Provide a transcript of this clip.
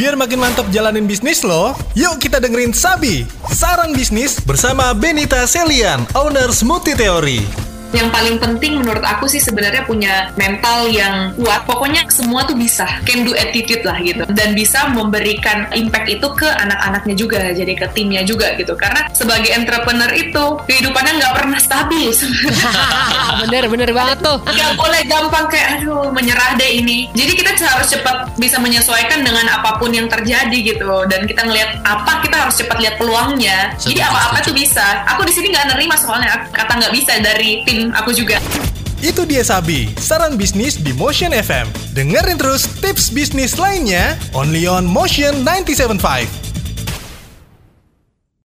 Biar makin mantap jalanin bisnis lo, yuk kita dengerin Sabi, saran bisnis bersama Benita Selian, owner Smoothie Theory yang paling penting menurut aku sih sebenarnya punya mental yang kuat. Pokoknya semua tuh bisa, can do attitude lah gitu. Dan bisa memberikan impact itu ke anak-anaknya juga, jadi ke timnya juga gitu. Karena sebagai entrepreneur itu kehidupannya nggak pernah stabil. bener bener banget tuh. Gak boleh gampang kayak aduh menyerah deh ini. Jadi kita harus cepat bisa menyesuaikan dengan apa pun yang terjadi gitu. Dan kita ngelihat apa kita harus cepat lihat peluangnya. Jadi apa-apa tuh bisa. Aku di sini nggak nerima soalnya kata nggak bisa dari tim aku juga. Itu dia Sabi, saran bisnis di Motion FM. Dengerin terus tips bisnis lainnya only on Motion 975.